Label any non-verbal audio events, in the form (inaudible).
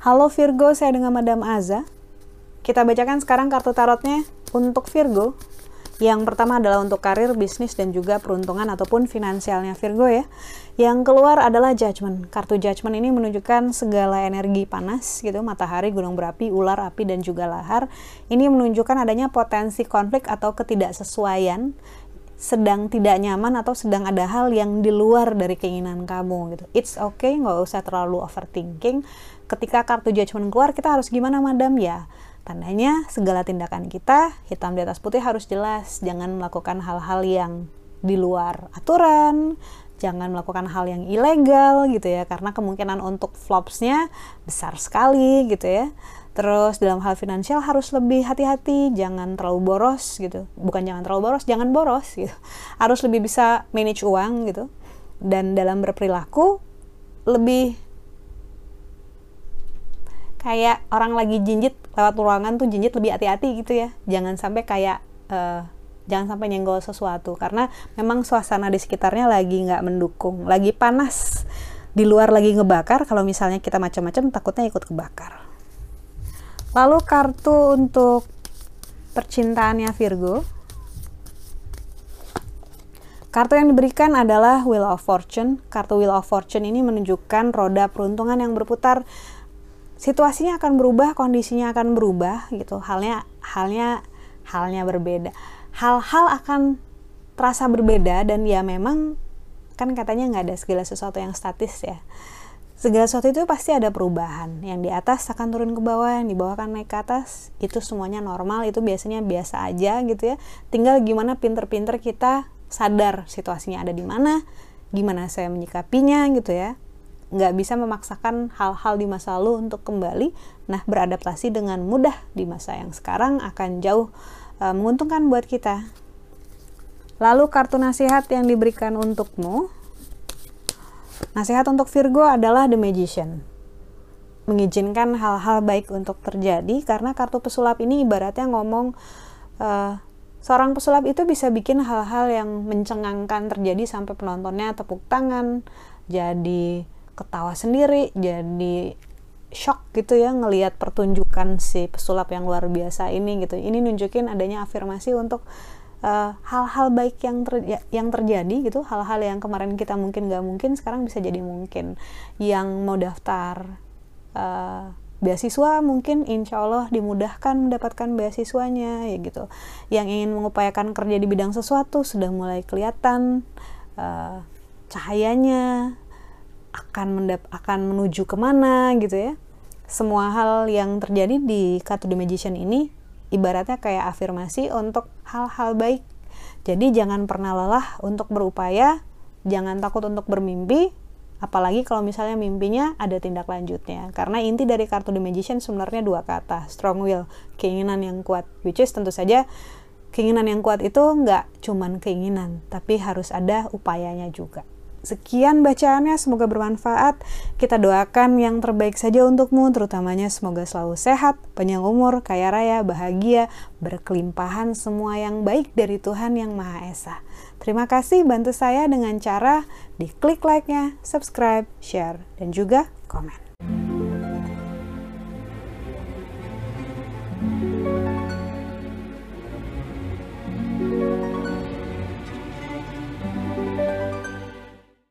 Halo Virgo, saya dengan Madam Aza. Kita bacakan sekarang kartu tarotnya untuk Virgo. Yang pertama adalah untuk karir, bisnis, dan juga peruntungan ataupun finansialnya Virgo ya. Yang keluar adalah Judgment. Kartu Judgment ini menunjukkan segala energi panas gitu, matahari, gunung berapi, ular, api, dan juga lahar. Ini menunjukkan adanya potensi konflik atau ketidaksesuaian sedang tidak nyaman atau sedang ada hal yang di luar dari keinginan kamu gitu. It's okay, nggak usah terlalu overthinking. Ketika kartu judgment keluar, kita harus gimana madam ya? Tandanya segala tindakan kita hitam di atas putih harus jelas. Jangan melakukan hal-hal yang di luar aturan, jangan melakukan hal yang ilegal gitu ya, karena kemungkinan untuk flopsnya besar sekali gitu ya. Terus dalam hal finansial harus lebih hati-hati, jangan terlalu boros gitu. Bukan jangan terlalu boros, jangan boros gitu. (laughs) Harus lebih bisa manage uang gitu. Dan dalam berperilaku lebih kayak orang lagi jinjit lewat ruangan tuh jinjit lebih hati-hati gitu ya. Jangan sampai kayak uh, jangan sampai nyenggol sesuatu karena memang suasana di sekitarnya lagi nggak mendukung, lagi panas. Di luar lagi ngebakar, kalau misalnya kita macam-macam takutnya ikut kebakar. Lalu kartu untuk percintaannya Virgo. Kartu yang diberikan adalah Wheel of Fortune. Kartu Wheel of Fortune ini menunjukkan roda peruntungan yang berputar. Situasinya akan berubah, kondisinya akan berubah gitu. Halnya halnya halnya berbeda. Hal-hal akan terasa berbeda dan ya memang kan katanya nggak ada segala sesuatu yang statis ya segala sesuatu itu pasti ada perubahan. Yang di atas akan turun ke bawah, yang di bawah akan naik ke atas. Itu semuanya normal, itu biasanya biasa aja gitu ya. Tinggal gimana pinter-pinter kita sadar situasinya ada di mana, gimana saya menyikapinya gitu ya. Nggak bisa memaksakan hal-hal di masa lalu untuk kembali. Nah, beradaptasi dengan mudah di masa yang sekarang akan jauh uh, menguntungkan buat kita. Lalu kartu nasihat yang diberikan untukmu Nasihat untuk Virgo adalah The Magician. Mengizinkan hal-hal baik untuk terjadi karena kartu pesulap ini ibaratnya ngomong uh, seorang pesulap itu bisa bikin hal-hal yang mencengangkan terjadi sampai penontonnya tepuk tangan, jadi ketawa sendiri, jadi shock gitu ya ngelihat pertunjukan si pesulap yang luar biasa ini gitu. Ini nunjukin adanya afirmasi untuk hal-hal uh, baik yang ter yang terjadi gitu hal-hal yang kemarin kita mungkin nggak mungkin sekarang bisa jadi mungkin. Yang mau daftar uh, beasiswa mungkin insya Allah dimudahkan mendapatkan beasiswanya ya gitu. Yang ingin mengupayakan kerja di bidang sesuatu sudah mulai kelihatan uh, cahayanya akan mendap akan menuju ke mana gitu ya. Semua hal yang terjadi di kartu The Magician ini ibaratnya kayak afirmasi untuk hal-hal baik. Jadi jangan pernah lelah untuk berupaya, jangan takut untuk bermimpi, apalagi kalau misalnya mimpinya ada tindak lanjutnya. Karena inti dari kartu The Magician sebenarnya dua kata, strong will, keinginan yang kuat. Which is tentu saja keinginan yang kuat itu nggak cuman keinginan, tapi harus ada upayanya juga. Sekian bacaannya, semoga bermanfaat. Kita doakan yang terbaik saja untukmu, terutamanya semoga selalu sehat, panjang umur, kaya raya, bahagia, berkelimpahan semua yang baik dari Tuhan Yang Maha Esa. Terima kasih bantu saya dengan cara di klik like-nya, subscribe, share, dan juga komen.